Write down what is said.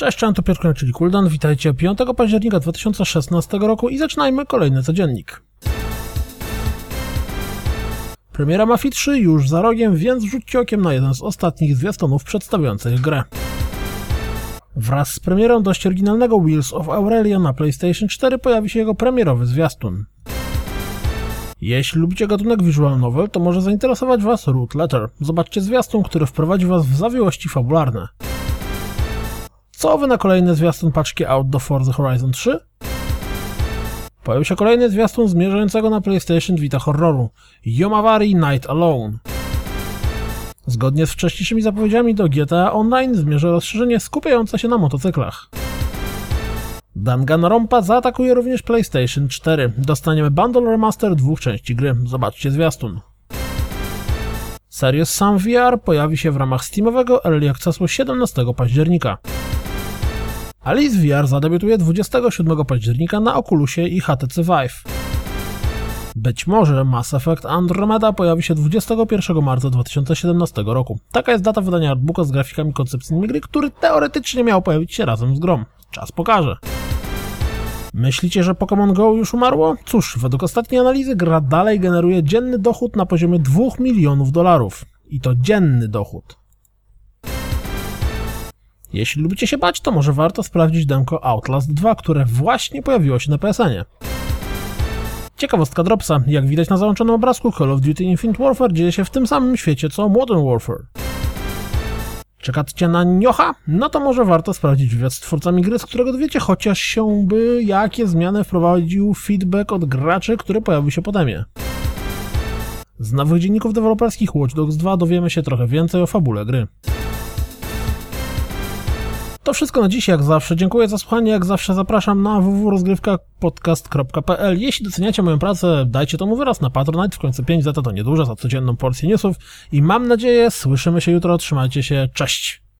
Cześć, cześć, to Piotr czyli Kuldan. Witajcie 5 października 2016 roku i zaczynajmy kolejny codziennik. Premiera Mafii 3 już za rogiem, więc rzućcie okiem na jeden z ostatnich zwiastunów przedstawiających grę. Wraz z premierą dość oryginalnego Wheels of Aurelia na PlayStation 4 pojawi się jego premierowy zwiastun. Jeśli lubicie gatunek visual novel, to może zainteresować Was Root Letter. Zobaczcie zwiastun, który wprowadzi Was w zawiłości fabularne. Co na kolejny zwiastun paczki out do Forza Horizon 3? Pojawił się kolejny zwiastun zmierzającego na PlayStation Vita horroru Yomawari Night Alone. Zgodnie z wcześniejszymi zapowiedziami do GTA Online zmierza rozszerzenie skupiające się na motocyklach. Danganronpa zaatakuje również PlayStation 4. Dostaniemy bundle remaster dwóch części gry. Zobaczcie zwiastun. Serious Sam VR pojawi się w ramach Steamowego Early Accessu 17 października. Alice VR zadebiutuje 27 października na Oculusie i HTC Vive. Być może Mass Effect Andromeda pojawi się 21 marca 2017 roku. Taka jest data wydania artbooka z grafikami koncepcyjnymi gry, który teoretycznie miał pojawić się razem z grą. Czas pokaże. Myślicie, że Pokémon Go już umarło? Cóż, według ostatniej analizy gra dalej generuje dzienny dochód na poziomie 2 milionów dolarów. I to dzienny dochód. Jeśli lubicie się bać, to może warto sprawdzić demko Outlast 2, które właśnie pojawiło się na PSN-ie. Ciekawostka Dropsa. Jak widać na załączonym obrazku, Call of Duty Infinite Warfare dzieje się w tym samym świecie co Modern Warfare. Czekacie na niocha? No to może warto sprawdzić wywiad z twórcami gry, z którego dowiecie chociaż się by jakie zmiany wprowadził feedback od graczy, który pojawił się po demie. Z nowych dzienników deweloperskich Watch Dogs 2 dowiemy się trochę więcej o fabule gry. To wszystko na dziś, jak zawsze. Dziękuję za słuchanie, jak zawsze zapraszam na www.rozgrywkapodcast.pl. Jeśli doceniacie moją pracę, dajcie tomu wyraz na Patronite, w końcu 5 zeta to niedużo za codzienną porcję newsów i mam nadzieję, słyszymy się jutro, trzymajcie się, cześć!